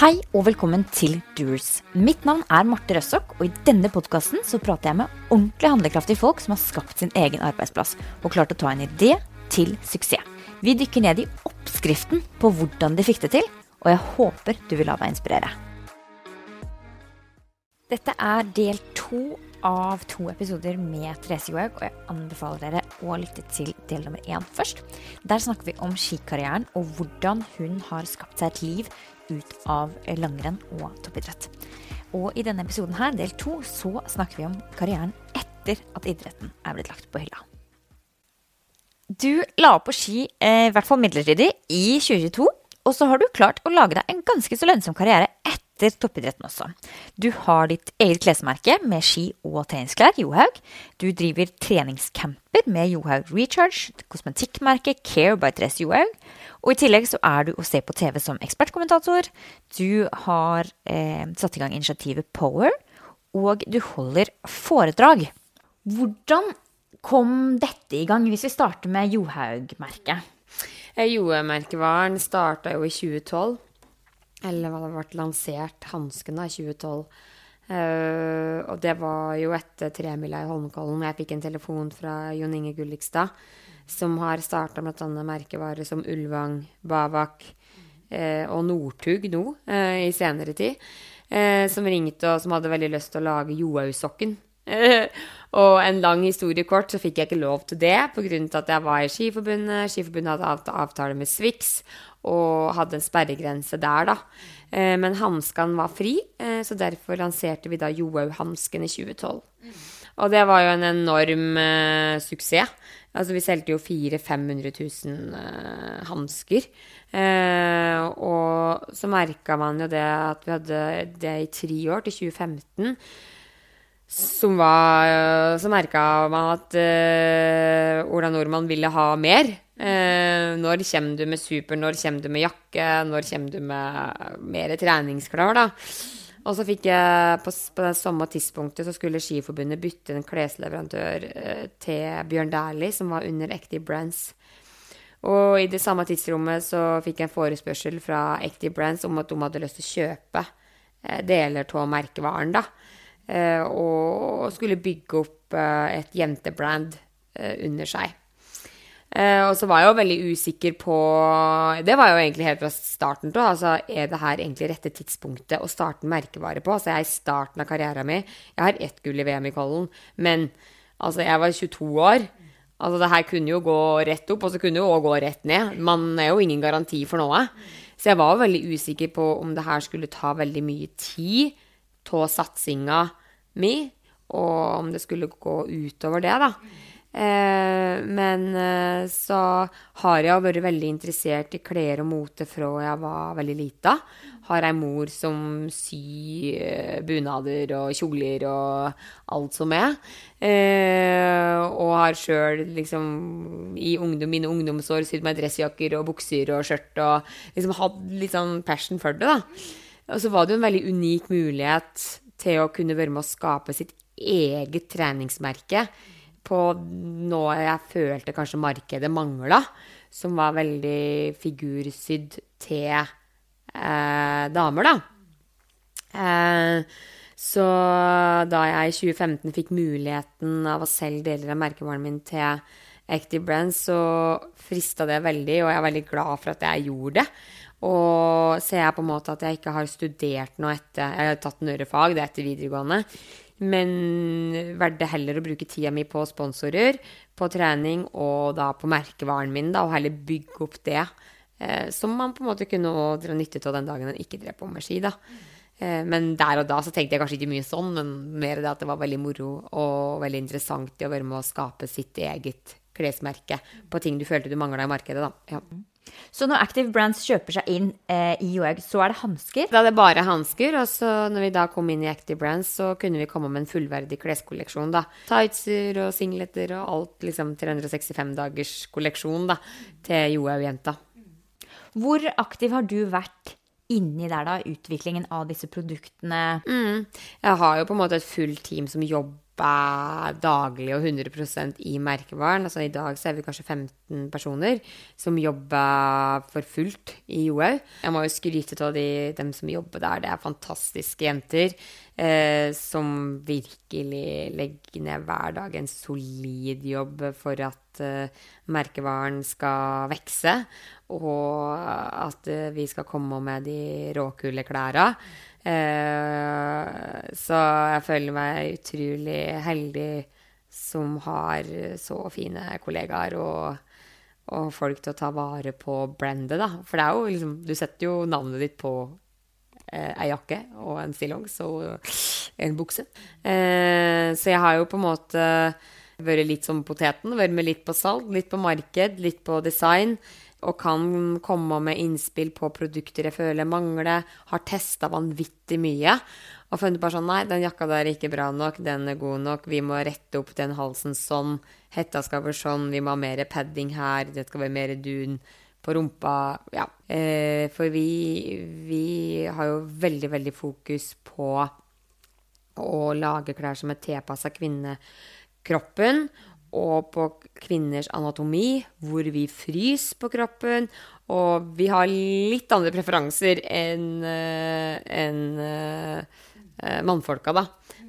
Hei og velkommen til Doers. Mitt navn er Marte Røssok, og i denne podkasten så prater jeg med ordentlig handlekraftige folk som har skapt sin egen arbeidsplass og klart å ta en idé til suksess. Vi dykker ned i oppskriften på hvordan de fikk det til, og jeg håper du vil la deg inspirere. Dette er del to av to episoder med Therese Johaug, og jeg anbefaler dere å lytte til del nummer én først. Der snakker vi om skikarrieren og hvordan hun har skapt seg et liv ut av langrenn og toppidrett. Og i denne episoden her, del to, så snakker vi om karrieren etter at idretten er blitt lagt på hylla. Du la opp på ski, eh, i hvert fall midlertidig, i 2022. Og så har du klart å lage deg en ganske så lønnsom karriere etter toppidretten også. Du har ditt eget klesmerke med ski og treningsklær, Johaug. Du driver treningscamper med Johaug Recharge, kosmetikkmerket Care by Therese Johaug. Og i tillegg så er du å se på TV som ekspertkommentator. Du har eh, satt i gang initiativet Power, og du holder foredrag. Hvordan kom dette i gang, hvis vi starter med Johaug-merket? Eh, Johaug-merkevaren starta jo i 2012. Eller hva det ble lansert hanskene i 2012. Uh, og det var jo etter tremila i Holmenkollen. Jeg fikk en telefon fra Jon Inge Gullikstad som har starta bl.a. merkevarer som Ulvang, Bavak uh, og Northug nå uh, i senere tid. Som ringte og som hadde veldig lyst til å lage Johaug-sokken. og en lang historie kort, så fikk jeg ikke lov til det pga. at jeg var i Skiforbundet. Skiforbundet hadde avtale med Swix og hadde en sperregrense der, da. Eh, men hanskene var fri, eh, så derfor lanserte vi da Johaug-hansken i 2012. Og det var jo en enorm uh, suksess. Altså, vi solgte jo 400 000-500 000 uh, hansker. Uh, og så merka man jo det at vi hadde det i tre år, til 2015. Som var Så merka man at Ola Nordmann ville ha mer. Uh, når kommer du med super, når kommer du med jakke, når kommer du med mer treningsklær, da? Og så fikk jeg på, på det samme tidspunktet så skulle Skiforbundet bytte en klesleverandør eh, til Bjørn Dæhlie, som var under Active Brands. Og i det samme tidsrommet så fikk jeg en forespørsel fra Active Brands om at de hadde lyst til å kjøpe eh, deler av merkevaren, da. Eh, og skulle bygge opp eh, et jentebrand eh, under seg. Uh, og så var jeg jo veldig usikker på Det var jo egentlig helt fra starten av. Altså, er det her egentlig rette tidspunktet å starte merkevare på? Altså, jeg er i starten av karrieren min. Jeg har ett gull i VM i Kollen, men altså, jeg var 22 år. Altså, det her kunne jo gå rett opp, og så kunne det jo òg gå rett ned. Man er jo ingen garanti for noe. Så jeg var veldig usikker på om det her skulle ta veldig mye tid av satsinga mi, og om det skulle gå utover det, da. Eh, men eh, så har jeg vært veldig interessert i klær og mote fra jeg var veldig lita. Har ei mor som syr eh, bunader og kjoler og alt som er. Eh, og har sjøl liksom i ungdom, mine ungdomsår sydd meg dressjakker og bukser og skjørt og liksom hatt litt sånn passion for det, da. Og så var det jo en veldig unik mulighet til å kunne være med å skape sitt eget treningsmerke på noe jeg følte kanskje markedet mangla, som var veldig figursydd til eh, damer, da. Eh, så da jeg i 2015 fikk muligheten av å selge deler av merkevaren min til Active Brands, så frista det veldig, og jeg er veldig glad for at jeg gjorde det. Og ser jeg på en måte at jeg ikke har studert noe etter Jeg har tatt nørefag, det er etter videregående. Men valgte heller å bruke tida mi på sponsorer, på trening og da på merkevaren min, da, og heller bygge opp det. Eh, som man på en måte kunne dra nytte av den dagen en ikke drev på med ski, da. Eh, men der og da så tenkte jeg kanskje ikke mye sånn, men mer det at det var veldig moro og veldig interessant å være med å skape sitt eget klesmerke på ting du følte du mangla i markedet, da. Ja. Så når Active Brands kjøper seg inn eh, i Joeg, så er det hansker? Da er det bare hansker. Og så når vi da kom inn i Active Brands, så kunne vi komme med en fullverdig kleskolleksjon, da. Tightser og singleter og alt, liksom 365 dagers kolleksjon, da, til Johaug-jenta. Hvor aktiv har du vært inni der, da? Utviklingen av disse produktene? Mm. Jeg har jo på en måte et fullt team som jobber daglig og 100 i merkevaren. Altså I dag så er vi kanskje 15 personer som jobber for fullt i Johaug. Jeg må jo skryte av de, dem som jobber der. Det er fantastiske jenter eh, som virkelig legger ned hver dag en solid jobb for at eh, merkevaren skal vekse, og at eh, vi skal komme med de råkule klærne. Eh, så jeg føler meg utrolig heldig som har så fine kollegaer og, og folk til å ta vare på brandet, da. For det er jo liksom Du setter jo navnet ditt på eh, ei jakke og en stillongs og en bukse. Eh, så jeg har jo på en måte vært litt som poteten. Vært med litt på salg, litt på marked, litt på design og kan komme med innspill på produkter jeg føler mangler. Har testa vanvittig mye og funnet bare sånn Nei, den jakka der er ikke bra nok, den er god nok, vi må rette opp den halsen sånn, hetta skal være sånn, vi må ha mer padding her, det skal være mer dun på rumpa. Ja. Eh, for vi, vi har jo veldig, veldig fokus på å lage klær som er tilpassa kvinnekroppen og på kvinners anatomi, hvor vi fryser på kroppen. Og vi har litt andre preferanser enn en, uh, mannfolka, da,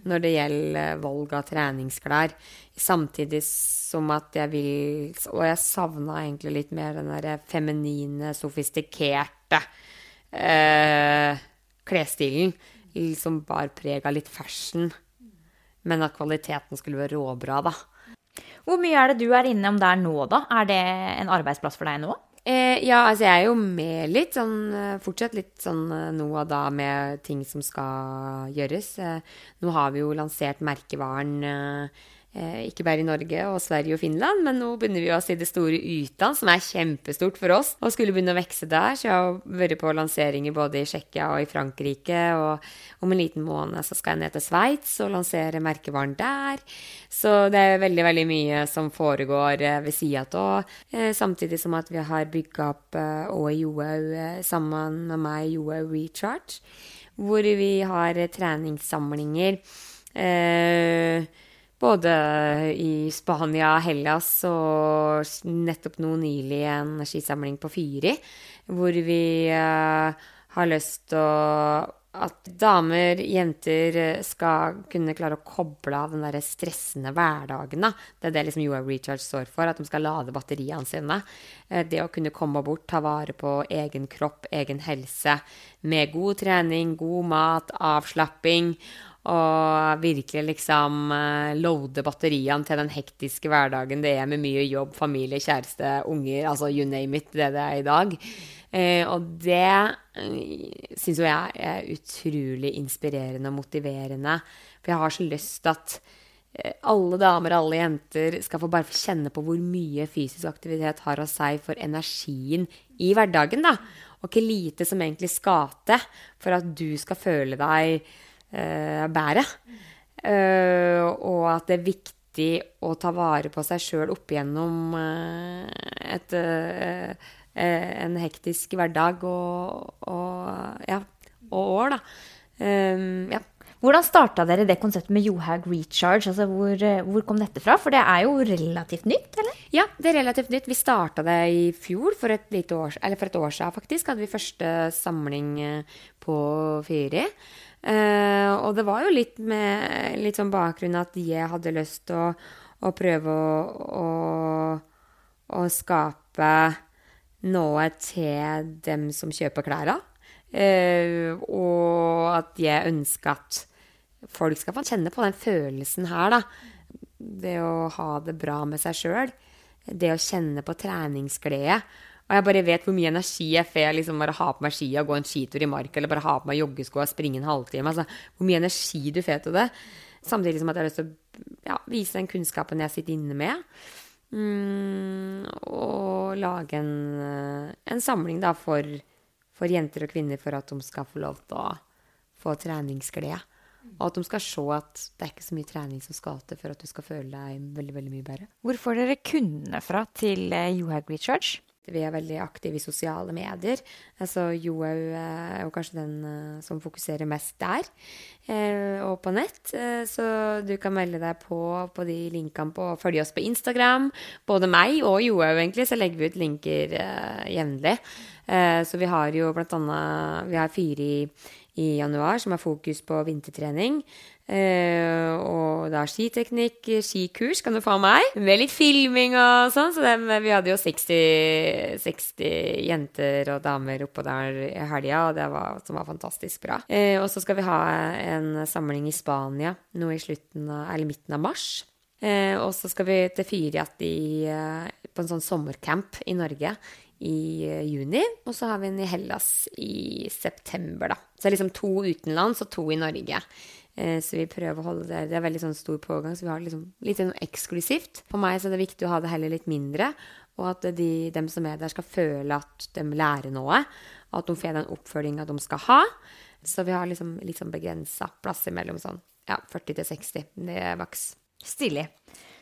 når det gjelder valg av treningsklær. Samtidig som at jeg vil Og jeg savna egentlig litt mer den derre feminine, sofistikerte eh, klesstilen. Som bar preg av litt fashion. Men at kvaliteten skulle være råbra, da. Hvor mye er det du er innom der nå, da? Er det en arbeidsplass for deg nå? Eh, ja, altså jeg er jo med litt, sånn eh, fortsatt litt sånn eh, nå og da med ting som skal gjøres. Eh, nå har vi jo lansert merkevaren Eh, ikke bare i Norge og Sverige og Finland, men nå begynner vi å se det store utland, som er kjempestort for oss, og skulle begynne å vokse der. Så jeg har vært på lanseringer både i Tsjekkia og i Frankrike, og om en liten måned så skal jeg ned til Sveits og lansere merkevaren der. Så det er veldig, veldig mye som foregår eh, ved sida av, eh, samtidig som at vi har bygga opp òg Johaug sammen med meg, Johaug Recharge, hvor vi har treningssamlinger. Eh, både i Spania, Hellas og nettopp nå nylig en skisamling på Fyri, hvor vi uh, har lyst til at damer, jenter, skal kunne klare å koble av den der stressende hverdagen. Da. Det er det liksom Joa Recharge står for, at de skal lade batteriene sine. Eh, det å kunne komme bort, ta vare på egen kropp, egen helse, med god trening, god mat, avslapping og virkelig liksom uh, loade batteriene til den hektiske hverdagen det er med mye jobb, familie, kjæreste, unger, altså you name it, det det er i dag. Uh, og det uh, syns jo jeg er utrolig inspirerende og motiverende. For jeg har så lyst til at alle damer og alle jenter skal få bare kjenne på hvor mye fysisk aktivitet har å si for energien i hverdagen. da. Og hvor lite som egentlig skal til for at du skal føle deg eh, bære. Uh, og at det er viktig å ta vare på seg sjøl opp igjennom uh, et, en hektisk hverdag og, og, ja, og år, da. Um, ja. Hvordan starta dere det konseptet med Johaug Recharge? Altså hvor, hvor, kom dette fra? For det er jo relativt nytt, eller? Ja, det er relativt nytt. Vi starta det i fjor, for et, år, for et år siden faktisk. Hadde vi første samling på Fyri. Uh, og det var jo litt med litt sånn bakgrunn at jeg hadde lyst til å, å, prøve å, å, å, skape noe til dem som kjøper klærne. Eh, og at jeg ønsker at folk skal få kjenne på den følelsen her, da. Det å ha det bra med seg sjøl. Det å kjenne på treningsglede. Og jeg bare vet hvor mye energi jeg får liksom bare ha på meg skia gå en skitur i marka, eller bare ha på meg joggesko og springe en halvtime. Altså, hvor mye energi du får til det. Samtidig som at jeg har lyst til å ja, vise den kunnskapen jeg sitter inne med. Mm, og lage en, en samling da for, for, jenter og kvinner for at de skal få lov til å få treningsglede. Og at de skal se at det er ikke så mye trening som skal til for at du skal føle deg veldig veldig mye bedre. Hvor får dere kundene fra til eh, Johaug Recharge? Vi er veldig aktive i sosiale medier. Altså Johaug er jo kanskje den uh, som fokuserer mest der, uh, og på nett. Så du kan melde deg på på de linkene på Følge oss på Instagram. Både meg og Johaug, egentlig, så legger vi ut linker jevnlig. så vi har jo blant annet Vi har fire i i januar, som har fokus på vintertrening. Uh, og da skiteknikk, skikurs kan du av meg. Med litt filming og sånn. Så det, vi hadde jo 60, 60, jenter og damer oppå der i helga, og det var, som var fantastisk bra. Eh, og så skal vi ha en samling i Spania nå i slutten av, eller midten av mars. Eh, og så skal vi til Fyriat på en sånn sommercamp i Norge i juni. Og så har vi en i Hellas i september, da. Så det er liksom to utenlands og to i Norge. Eh, så vi prøver å holde det Det er veldig sånn stor pågang, så vi har det liksom litt sånn eksklusivt. For meg så er det viktig å ha det heller litt mindre, og at de, dem som er der, skal føle at de lærer noe. Og at de får den oppfølginga de skal ha. Så vi har liksom litt sånn begrensa plasser mellom sånn ja, 40 til 60. Det er maks. Stilig.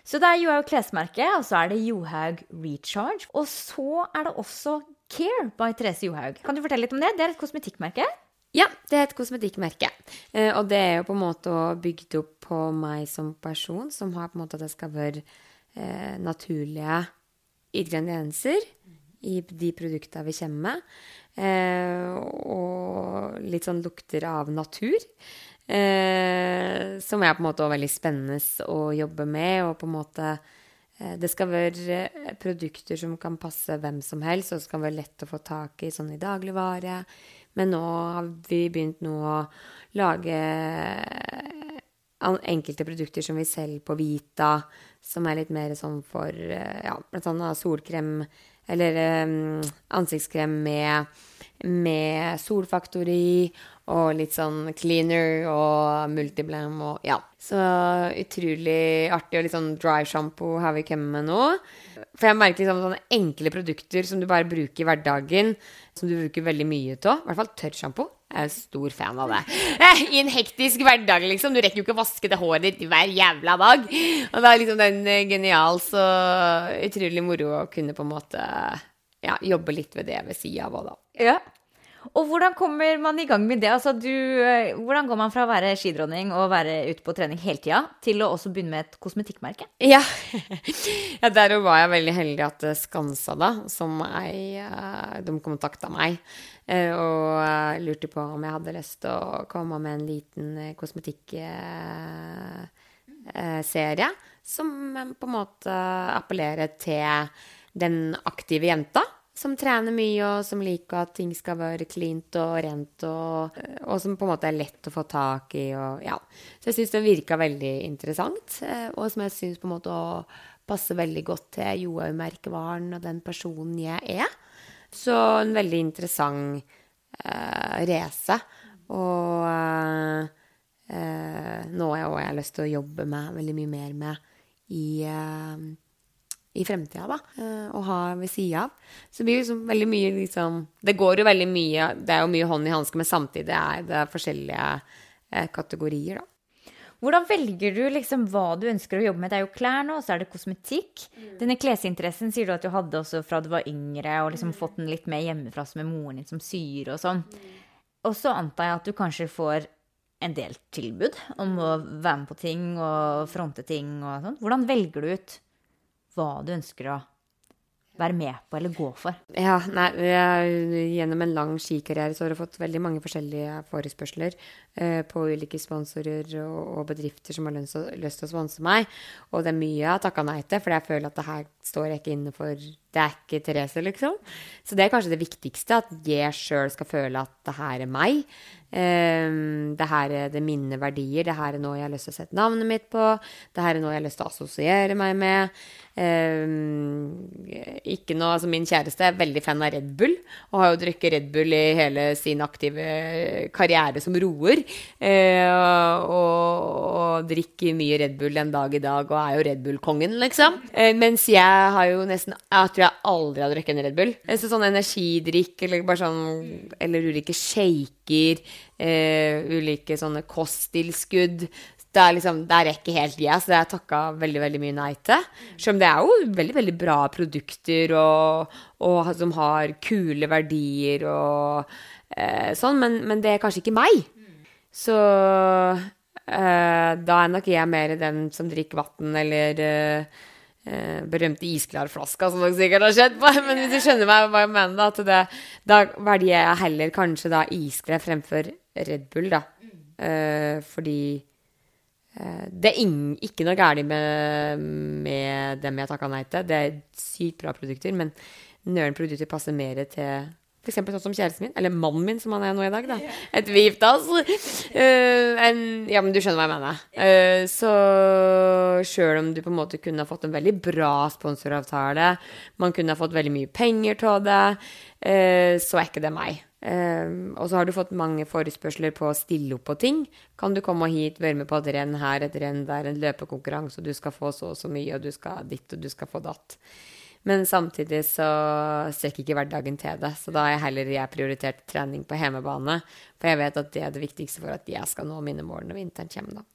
Så det er Johaug klesmerke, og så er det Johaug Recharge. Og så er det også Care by Therese Johaug. Kan du fortelle litt om det? Det er et kosmetikkmerke? Ja, det er et kosmetikkmerke. Eh, og det er jo på en måte bygd opp på meg som person, som har på en måte at det skal være eh, naturlige ingredienser i de produktene vi kommer med. Eh, og litt sånn lukter av natur. Eh, som er på en måte veldig spennende å jobbe med, og på en måte det skal være produkter som kan passe hvem som helst, og det skal være lett å få tak i sånn i dagligvare. Men nå har vi begynt nå å lage enkelte produkter som vi selger på Vita, som er litt mer sånn for ja, blant annet solkrem eller um, ansiktskrem med, med solfaktori og litt sånn cleaner og multiblam og ja. Så utrolig artig og litt sånn dry shampoo har vi kommet med nå. For jeg merker liksom sånne enkle produkter som du bare bruker i hverdagen, som du bruker veldig mye av. I hvert fall tørrsjampo. Jeg er stor fan av det. I en hektisk hverdag, liksom. Du rekker jo ikke å vaske det håret ditt hver jævla dag. Og da er liksom den eh, genial, så utrolig moro å kunne på en måte ja, jobbe litt ved det ved sida av òg, da. Ja. Og hvordan kommer man i gang med det? Altså, du, eh, hvordan går man fra å være skidronning og være ute på trening hele tida, til å også begynne med et kosmetikkmerke? Ja, ja der var jeg veldig heldig at eh, Skansa, da, som ei eh, De kontakta meg og lurte på om jeg hadde lyst til å komme med en liten kosmetikkserie som på en måte appellerer til den aktive jenta som trener mye, og som liker at ting skal være cleant og rent, og, og, som på en måte er lett å få tak i. Og, ja. Så jeg syns det virka veldig interessant, eh, og som jeg syns på en måte passer veldig godt til Johaug-merkevaren og den personen jeg er. Så en veldig interessant uh, race. Og uh, uh, noe jeg har lyst til å jobbe med veldig mye mer med i uh, i fremtida, da. Eh, å ha ved sida av. Så det blir liksom veldig mye liksom Det går jo veldig mye Det er jo mye hånd i hanske, men samtidig er det forskjellige eh, kategorier, da. Hvordan velger du liksom hva du ønsker å jobbe med? Det er jo klær nå, og så er det kosmetikk. Mm. Denne klesinteressen sier du at du hadde også fra du var yngre, og liksom mm. fått den litt mer hjemmefra med moren din som syr og sånn. Mm. Og så antar jeg at du kanskje får en del tilbud om å være med på ting og fronte ting og sånn. Hvordan velger du ut hva du ønsker å være med på eller gå for? Ja, nei, Gjennom en lang skikarriere så har jeg fått veldig mange forskjellige forespørsler eh, på ulike sponsorer og, og, bedrifter som har lyst, lyst til å sponse meg. Og det er mye jeg har takka nei til, for jeg føler at det her står jeg ikke inne for. Det er ikke Therese, liksom. Så det er kanskje det viktigste, at jeg sjøl skal føle at det her er meg. Um, det her er det mine verdier. Det her er noe jeg har lyst til å sette navnet mitt på. Det her er noe jeg har lyst til å assosiere meg med. Um, ikke noe, altså Min kjæreste er veldig fan av Red Bull og har jo drukket Red Bull i hele sin aktive karriere som roer. Uh, og, og, drikker mye Red Bull en dag i dag og er jo Red Bull-kongen, liksom. Uh, mens jeg har jo nesten Jeg tror jeg aldri har drukket en Red Bull. Så sånn energidrikk eller bare sånn Eller ulike shaker uh, ulike sånne kosttilskudd. det er liksom, det er ikke helt så det har jeg takka veldig veldig mye nei til. Selv om det er jo veldig veldig bra produkter og, og som har kule verdier og eh, sånn, men, men, det er kanskje ikke meg. Så eh, da er nok jeg mer den som drikker vann eller eh, eh, berømte isklarflaska, som dere sikkert har sett på. Men hvis du skjønner meg hva jeg mener, da, at det, da velger jeg heller kanskje da isklær fremfor Red Bull, da. Eh, fordi eh, det er ingen, ikke noe galt med, med dem jeg takka nei til. Det er sykt bra produkter, men Nøren produkter passer mer til F.eks. sånn som kjæresten min, eller mannen min, som han er nå i dag. da. Etter vi gifta oss. Uh, ja, men du skjønner hva jeg mener. Uh, så sjøl om du på en måte kunne ha fått en veldig bra sponsoravtale, man kunne ha fått veldig mye penger av det, uh, så er ikke det meg. og så har du fått mange forespørsler på å stille opp på ting. Kan du komme hit, være med på et renn her, et renn der, en løpekonkurranse, og du skal få så og så mye, og du skal ditt, og du skal få datt. Men samtidig så strekker ikke hverdagen til det. Så da har jeg heller jeg prioritert trening på hjemmebane. For jeg vet at det er det viktigste for at jeg skal nå mine mål når vinteren kommer, da.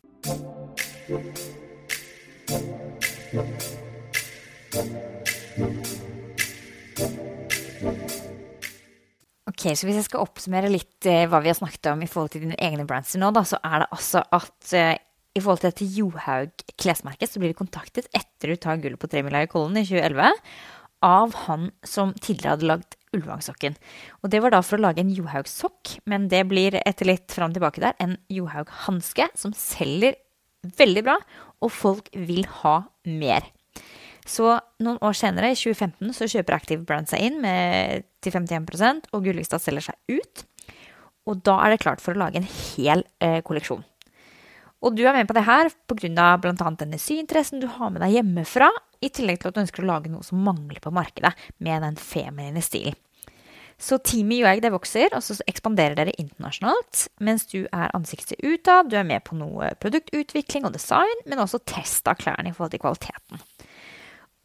Ok, så Hvis jeg skal oppsummere litt eh, hva vi har snakket om i forhold til dine egne brands nå, da, så er det altså at eh, i forhold til dette Johaug klesmerket, så blir de kontaktet etter du tar gullet på tremila i Kollen i 2011 av han som tidligere hadde lagd Ulvangsokken. Og det var da for å lage en Johaug-sokk, men det blir etter litt fram tilbake der en Johaug-hanske som selger veldig bra, og folk vil ha mer. Så noen år senere, i 2015, så kjøper Active Brand seg inn med, til 51% og Gullestad selger seg ut. Og da er det klart for å lage en hel eh, kolleksjon. Og du er med på det her pga. bl.a. denne syinteressen du har med deg hjemmefra, i tillegg til at du ønsker å lage noe som mangler på markedet, med den feminine stilen. Så teamet UAG det vokser, og så ekspanderer dere internasjonalt. Mens du er ansiktet utad, du er med på noe produktutvikling og design, men også test av klærne i forhold til kvaliteten.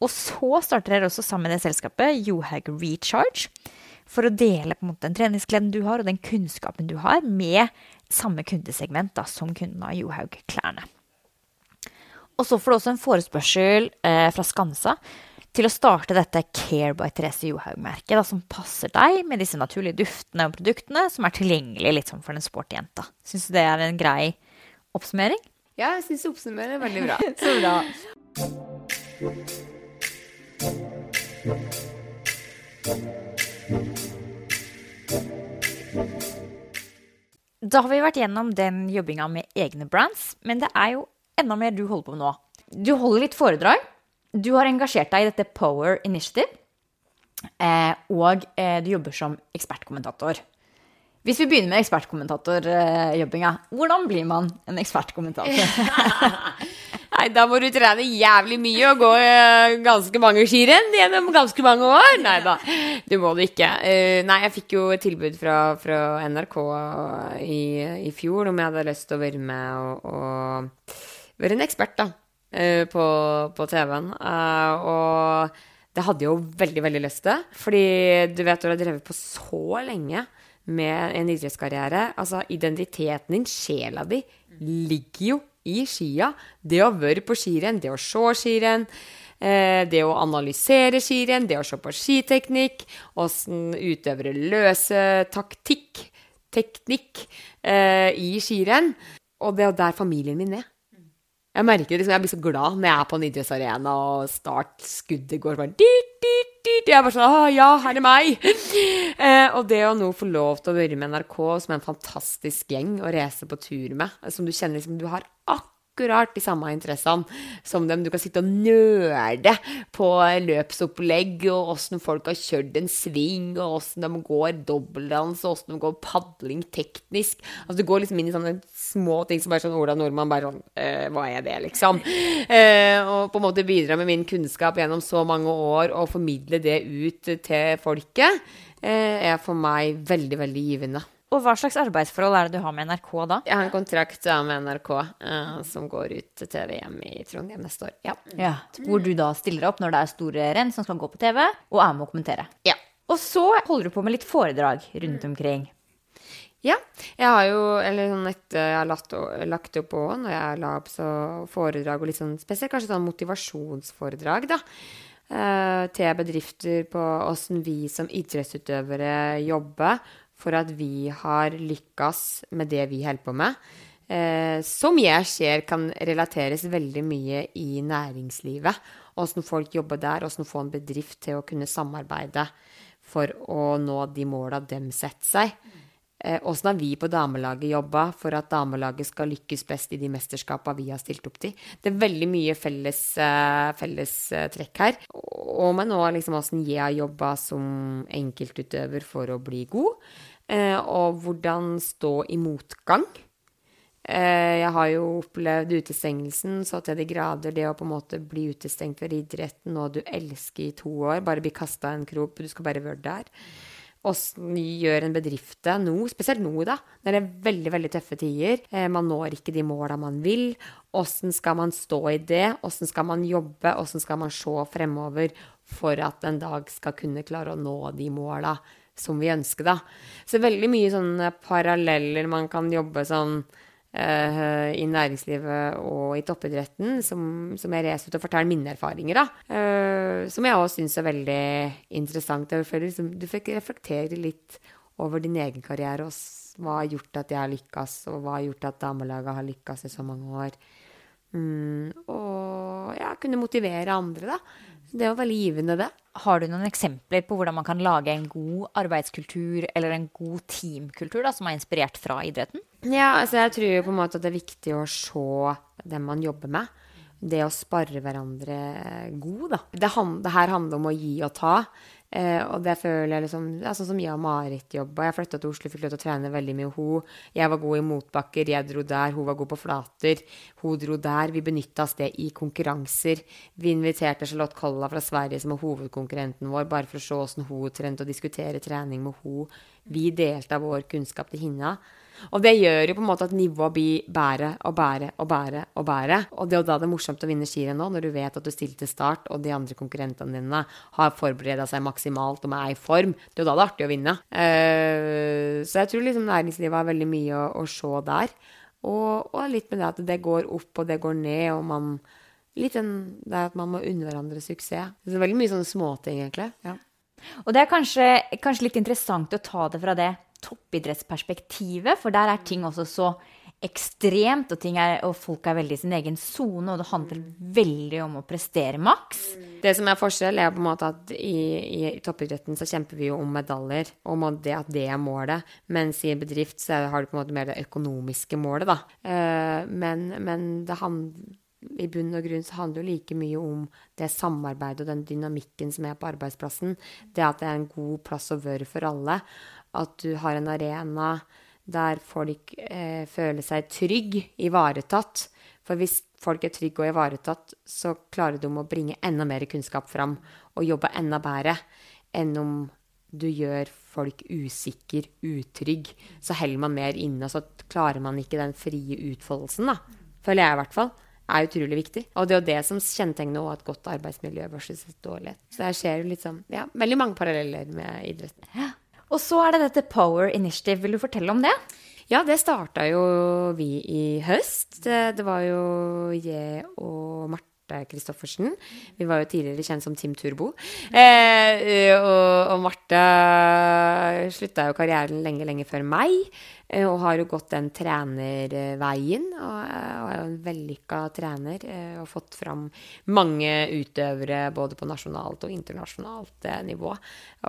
Og så starter dere også sammen med det selskapet Johaug Recharge for å dele på en måte den treningsgleden du har, og den kunnskapen du har, med samme kundesegment da, som kunden av Johaug-klærne. Og så får du også en forespørsel eh, fra Skansa til å starte dette Care by Therese Johaug-merket, som passer deg med disse naturlige duftene og produktene, som er tilgjengelig litt sånn for den sporty jenta. Syns du det er en grei oppsummering? Ja, jeg syns du oppsummerer veldig bra. så bra. Da har vi vært gjennom den jobbinga med egne brands, men det er jo enda mer du holder på med nå. Du holder litt foredrag. Du har engasjert deg i dette Power Initiative. Eh, og eh, du jobber som ekspertkommentator. Hvis vi begynner med ekspertkommentatorjobbinga, hvordan blir man en ekspertkommentator? Nei, da må du trene jævlig mye og gå uh, ganske mange skirenn gjennom ganske mange år. Nei da, du må det ikke. Uh, nei, jeg fikk jo et tilbud fra, fra NRK i, i, fjor om jeg hadde lyst til å være med og, og være en ekspert, da, på, på TV-en. og det hadde jo veldig, veldig lyst til. Fordi du vet, du har drevet på så lenge med en idrettskarriere. Altså, identiteten din, sjela di, ligger jo i skia. Det å være på skirenn, det å se skirenn, eh, det å analysere skirenn, det å se på skiteknikk, åssen utøvere løser taktikk, teknikk, eh, i skirenn. Og det er der familien min er. Jeg merker liksom, jeg blir så glad når jeg er på en idrettsarena og startskuddet går dit, dit. Jeg er bare sånn Å ja, her er meg! Eh, og det å nå få lov til å være med NRK, som er en fantastisk gjeng å reise på tur med, som du kjenner liksom Du har akkurat akkurat de samme interessene som dem. Du kan sitte og nøle på løpsopplegg og åssen folk har kjørt en sving, og åssen de går dobbeltdans, og åssen de går padling teknisk. Altså Du går liksom inn i sånne små ting som bare sånn Ola Nordmann bare sånn eh, Hva er det, liksom? Eh, og på en måte bidra med min kunnskap gjennom så mange år og formidle det ut til folket, eh, er for meg veldig, veldig givende. Og hva slags arbeidsforhold er det du har med NRK da? Jeg har en kontrakt med NRK uh, som går ut til TV-hjem i Trondheim neste år. Ja. ja. Hvor du da stiller opp når det er store renn som skal gå på TV, og er med å kommentere. Ja. Og så holder du på med litt foredrag rundt omkring. Ja. Jeg har jo eller sånn etter jeg har lagt, lagt opp òg, når jeg la opp så foredrag og litt sånn spesielt kanskje sånn motivasjonsforedrag, da. Eh, til bedrifter på åssen vi som idrettsutøvere jobber for at vi har lykkes med det vi holder på med. Eh, som jeg ser kan relateres veldig mye i næringslivet. Åssen folk jobber der, åssen få en bedrift til å kunne samarbeide for å nå de måla de setter seg. Åssen eh, har vi på damelaget jobba for at damelaget skal lykkes best i de mesterskapene vi har stilt opp til? Det er veldig mye felles, eh, felles eh, trekk her. Og men òg liksom åssen jeg har jobba som enkeltutøver for å bli god. Og hvordan stå i motgang. Jeg har jo opplevd utestengelsen så til de grader. Det å på en måte bli utestengt fra idretten, og du elsker i to år. Bare bli kasta i en krok, du skal bare være der. Åssen gjør en bedrift det nå, spesielt nå, da, når det er veldig veldig tøffe tider. Eh, man når ikke de måla man vil. Åssen skal man stå i det? Åssen skal man jobbe? Åssen skal man se fremover for at en dag skal kunne klare å nå de måla som vi ønsker, da. Så veldig mye sånne paralleller man kan jobbe sånn Uh, i næringslivet og i toppidretten, som, som jeg reiser ut og forteller mine erfaringer. da. Uh, som jeg òg syns er veldig interessant. Liksom, du fikk reflektere litt over din egen karriere og hva har gjort at jeg har lykkes, og hva har gjort at damelaget har lykkes i så mange år. Mm, og ja, kunne motivere andre, da. Det var veldig givende, det. Har du noen eksempler på hvordan man kan lage en god arbeidskultur eller en god teamkultur da, som er inspirert fra idretten? Ja, altså jeg tror jo på en måte at det er viktig å se dem man jobber med. Det å sparre hverandre god, da. Det, det her handler om å gi og ta. Eh, og det føler jeg liksom ja, Sånn som jeg og Marit jobba. Jeg flytta til Oslo, fikk lov til å trene veldig mye med. Jeg var god i motbakker, jeg dro der. Hun var god på flater. Hun dro der. Vi benytta oss det i konkurranser. Vi inviterte Charlotte Kolla fra Sverige, som er hovedkonkurrenten vår, bare for å se åssen hun trente og diskutere trening med henne. Vi delte av vår kunnskap til henne. Og det gjør jo på en måte at nivået blir bedre og bedre og bedre. Og bedre. Og det er jo da det er morsomt å vinne skirenn nå, når du vet at du stiller til start, og de andre konkurrentene dine har forberedt seg maksimalt og er i form. Det er jo da det er artig å vinne. Uh, så jeg tror liksom næringslivet har veldig mye å, å se der. Og, og, litt med det at det går opp og det går ned, og man Litt den, det at man må unne hverandre suksess. Det er veldig mye sånne småting, egentlig. Ja. Og det er kanskje, kanskje litt interessant å ta det fra det toppidrettsperspektivet, for der er ting også så ekstremt, og, er, og folk er veldig i sin egen sone, og det handler veldig om å prestere maks. Det som er forskjell, er på en måte at i, i, i toppidretten så kjemper vi jo om medaljer, om det at det er målet, mens i en bedrift så har du på en måte mer det økonomiske målet, da. Uh, men, men det handler i bunn og grunn så handler det jo like mye om det samarbeidet og den dynamikken som er på arbeidsplassen. Det at det er en god plass å være for alle at du har en arena der folk eh, føler seg trygg, ivaretatt. For hvis folk er trygge og ivaretatt, så klarer de å bringe enda mer kunnskap fram og jobbe enda bedre enn om du gjør folk usikker, utrygg. Så heller man mer inne, og så klarer man ikke den frie utfoldelsen, da. Føler jeg i hvert fall. Er utrolig viktig. Og det er jo det som kjennetegner et godt arbeidsmiljø versus et dårlig. Så jeg ser jo sånn, ja, veldig mange paralleller med idretten. Ja. Og så er det dette Power Initiative. Vil du fortelle om det? Ja, det starta jo vi i høst. Det, var jo jeg og Marte Kristoffersen. Vi var jo tidligere kjent som Team Turbo. Eh, og, og Marte slutta jo karrieren lenge, lenge før meg. Og har jo gått den trenerveien. Og, og er jo en vellykka trener. Og fått fram mange utøvere både på nasjonalt og internasjonalt eh, nivå.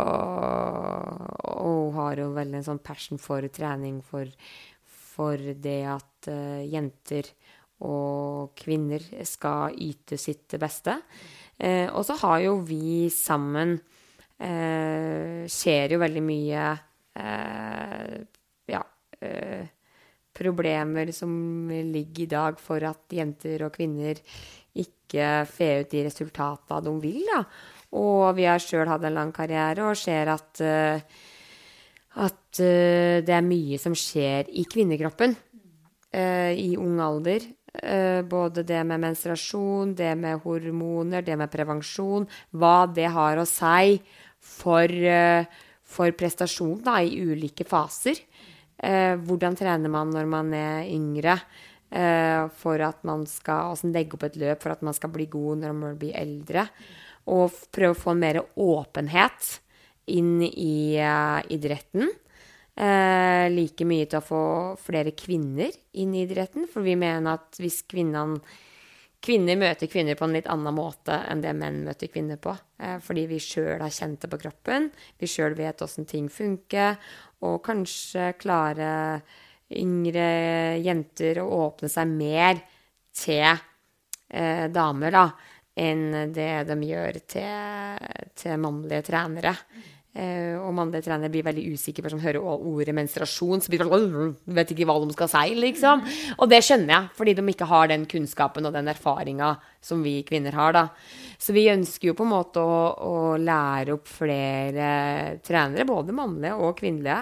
Og, og har jo veldig en sånn passion for trening, for, for det at uh, jenter og kvinner skal yte sitt beste. Eh, og så har jo vi sammen eh, Skjer jo veldig mye eh, Ja eh, Problemer som ligger i dag for at jenter og kvinner ikke får ut de resultatene de vil. da. Og vi har sjøl hatt en lang karriere og ser at, eh, at eh, det er mye som skjer i kvinnekroppen i ung alder både det med menstruasjon, det med hormoner, det med prevensjon. Hva det har å si for, uh, for prestasjon da, i ulike faser. Eh, hvordan trener man når man er yngre? Eh, for at man skal altså legge opp et løp for at man skal bli god når man blir eldre. Og prøve å få mer åpenhet inn i idretten. Eh, like mye til å få flere kvinner inn i idretten. For vi mener at hvis kvinnene Kvinner møter kvinner på en litt annen måte enn det menn møter kvinner på. Eh, fordi vi sjøl har kjent det på kroppen, vi sjøl vet åssen ting funker, og kanskje klare yngre jenter å åpne seg mer til eh, damer, da, enn det de gjør til, til mannlige trenere. Uh, og mannlige trenere blir veldig usikre for å hører ordet menstruasjon. Så blir de sånn Vet ikke hva de skal si, liksom. Og det skjønner jeg, fordi de ikke har den kunnskapen og den erfaringa som vi kvinner har, da. Så vi ønsker jo på en måte å, å lære opp flere trenere, både mannlige og kvinnelige,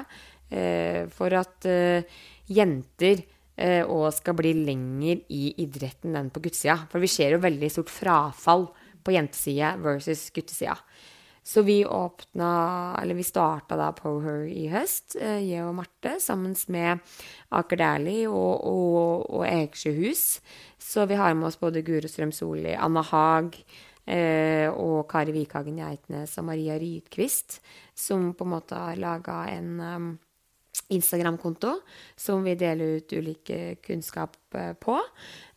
eh, for at eh, jenter òg skal bli lenger i idretten enn på guttesida. For vi ser jo veldig stort frafall på jentesida versus guttesida. Så vi åpna Eller vi starta da Poher i høst, eh, jeg og Marte, sammen med Aker Dæhlie og, og, og Ekersjøhus. Så vi har med oss både Guro Strøm Solli, Anna Haag eh, og Kari Vikhagen Geitnes og Maria Rydquist, som på en måte har laga en um, Instagram-konto som vi deler ut ulike kunnskap eh, på.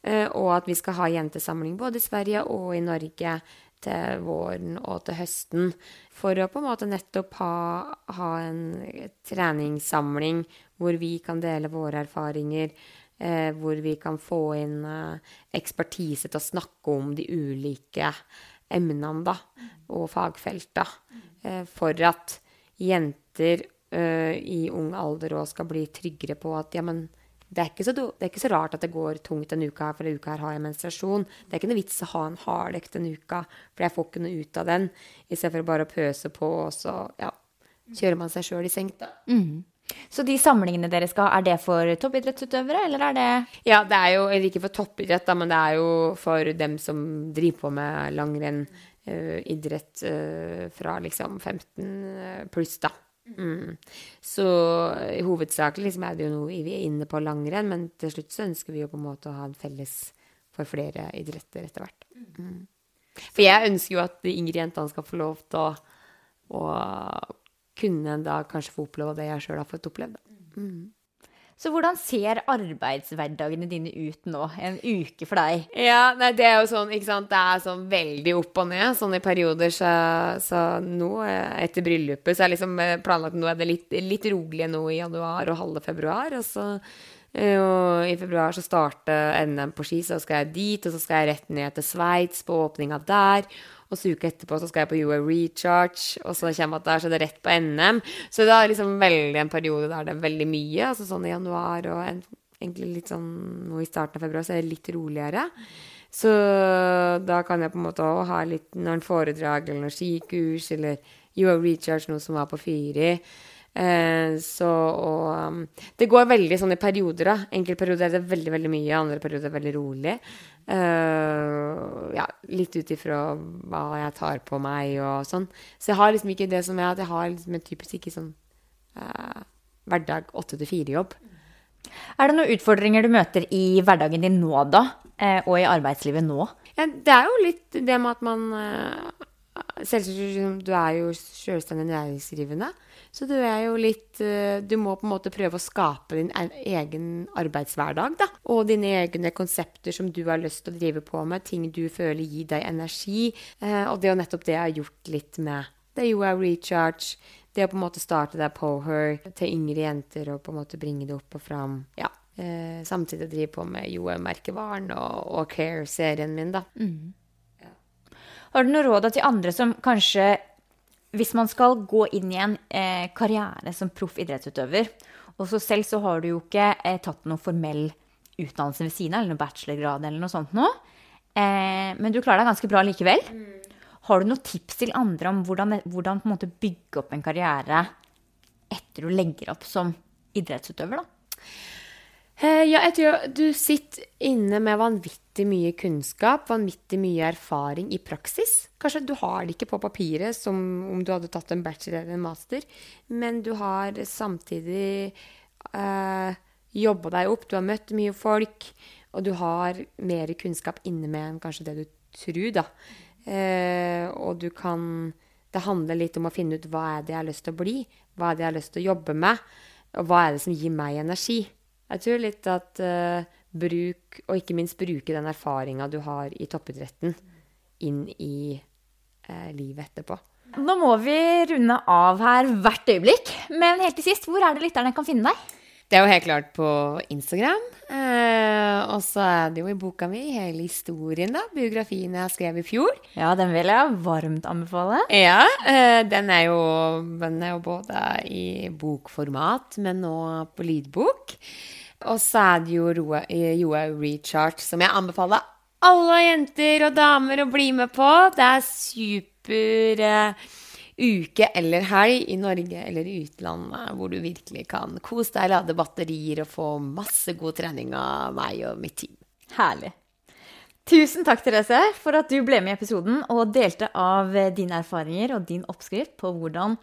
Og at vi skal ha jentesamling både i Sverige og i Norge til våren og til høsten. For å på en måte nettopp ha, ha en treningssamling hvor vi kan dele våre erfaringer. Eh, hvor vi kan få inn eh, ekspertise til å snakke om de ulike emnene da, og fagfelta. Eh, for at jenter eh, i ung alder òg skal bli tryggere på at ja, men det er, ikke så, det er ikke så rart at det går tungt denne uka, for denne uka her har jeg menstruasjon. Det er ikke noe vits å ha en hardøkt denne uka, for jeg får ikke noe ut av den. I stedet for bare å pøse på, og så ja, kjører man seg sjøl i senk, da. Mm. Så de samlingene dere skal ha, er det for toppidrettsutøvere, eller er det Ja, det er jo eller ikke for toppidrett, da, men det er jo for dem som driver på med langrenn, uh, idrett uh, fra liksom 15 pluss, da. Mm. Så hovedsakelig liksom er det jo noe vi er inne på langrenn, men til slutt så ønsker vi jo på en måte å ha en felles for flere idretter etter hvert. Mm. For jeg ønsker jo at de yngre jentene skal få lov til å, å kunne da kanskje få oppleve det jeg sjøl har fått opplevd. Mm. Så hvordan ser arbeidshverdagene dine ut nå? En uke for deg? Ja, nei, det er jo sånn, ikke sant. Det er sånn veldig opp og ned. Sånn i perioder så, så nå, etter bryllupet, så er liksom eh, planlagt nå er det litt, litt roligere nå i januar og halve februar. Og så eh, og i februar så starter NM på ski, så skal jeg dit. Og så skal jeg rett ned til Sveits på åpninga der. Og så uka etterpå så skal jeg på UA Recharge, og så kommer at det er så er det rett på NM. Så det er liksom veldig en periode der det er veldig mye. Altså sånn i januar og en, egentlig litt sånn nå i starten av februar så er det litt roligere. Så da kan jeg på en måte òg ha litt noen foredrag eller noen skikurs eller UA Recharge, noe som var på Fyri. Eh, så og um, Det går veldig sånn i perioder, da. Enkelte perioder er det veldig, veldig mye, andre perioder er det veldig rolig. Uh, ja, litt ut ifra hva jeg tar på meg og sånn. Så jeg har liksom ikke det som er at jeg har liksom en typisk ikke sånn uh, hverdag åtte til fire-jobb. Er det noen utfordringer du møter i hverdagen din nå, da? Uh, og i arbeidslivet nå? Ja, det er jo litt det med at man Selvsagt, du er jo selvstendig næringsdrivende. Så du er jo litt eh, Du må på en måte prøve å skape din egen arbeidshverdag, da. Og dine egne konsepter som du har lyst til å drive på med. Ting du føler gir deg energi. Eh, og det er jo nettopp det jeg har gjort litt med det jo er recharge. Det å på en måte starte der på her til yngre jenter og på en måte bringe det opp og fram. Ja. Eh, samtidig drive på med Joe-merkevaren og, og Care-serien min, da. Mm. Har du noe råd til andre som kanskje hvis man skal gå inn i en eh, karriere som proff idrettsutøver, og så selv så har du jo ikke eh, tatt noen formell utdannelse ved siden av, eller noen bachelorgrad eller noe sånt nå, eh, men du klarer deg ganske bra likevel. Mm. Har du noen tips til andre om hvordan, hvordan bygge opp en karriere etter du legger opp som idrettsutøver, da? Eh, ja, jeg tror du sitter inne med vanvittig mye kunnskap, vanvittig mye erfaring i praksis. Kanskje du har det ikke på papiret som om du hadde tatt en bachelor eller en master, men du har samtidig eh, jobba deg opp, du har møtt mye folk, og du har mer kunnskap inne med enn kanskje det du tror, da. Eh, og du kan Det handler litt om å finne ut hva er det jeg har lyst til å bli, hva er det jeg har lyst til å jobbe med, og hva er det som gir meg energi. Jeg tror litt at eh, bruk, og ikke minst bruke den erfaringa du har i toppidretten, inn i eh, livet etterpå. Nå må vi runde av her hvert øyeblikk. Men helt til sist, hvor er det lytterne kan finne deg? Det er jo helt klart på Instagram. Eh, og så er det jo i boka mi hele historien, da. Biografien jeg skrev i fjor. Ja, den vil jeg varmt anbefale. Ja, eh, den, er jo, den er jo både i bokformat, men nå på lydbok. Og så er det jo Roa, Joa Recharge, som jeg anbefaler alle jenter og damer å bli med på. Det er super uh, uke eller helg i Norge eller i utlandet hvor du virkelig kan kose deg, lade batterier og få masse god trening av meg og mitt team. Herlig. Tusen takk, Therese, for at du ble med i episoden og delte av dine erfaringer og din oppskrift på hvordan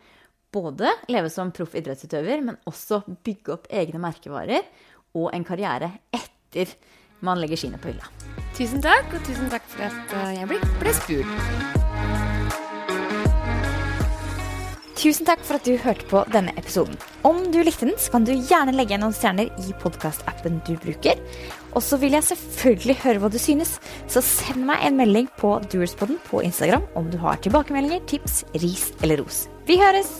både leve som proff idrettsutøver, men også bygge opp egne merkevarer og en karriere etter man legger skiene på hylla. Tusen takk, og tusen takk for at eh, jeg ble, ble spurt. Tusen takk for at du hørte på denne episoden. Om du likte den, så kan du gjerne legge igjen noen stjerner i podkastappen du bruker. Og så vil jeg selvfølgelig høre hva du synes, så send meg en melding på Doerspodden på Instagram om du har tilbakemeldinger, tips, ris eller ros. Vi høres!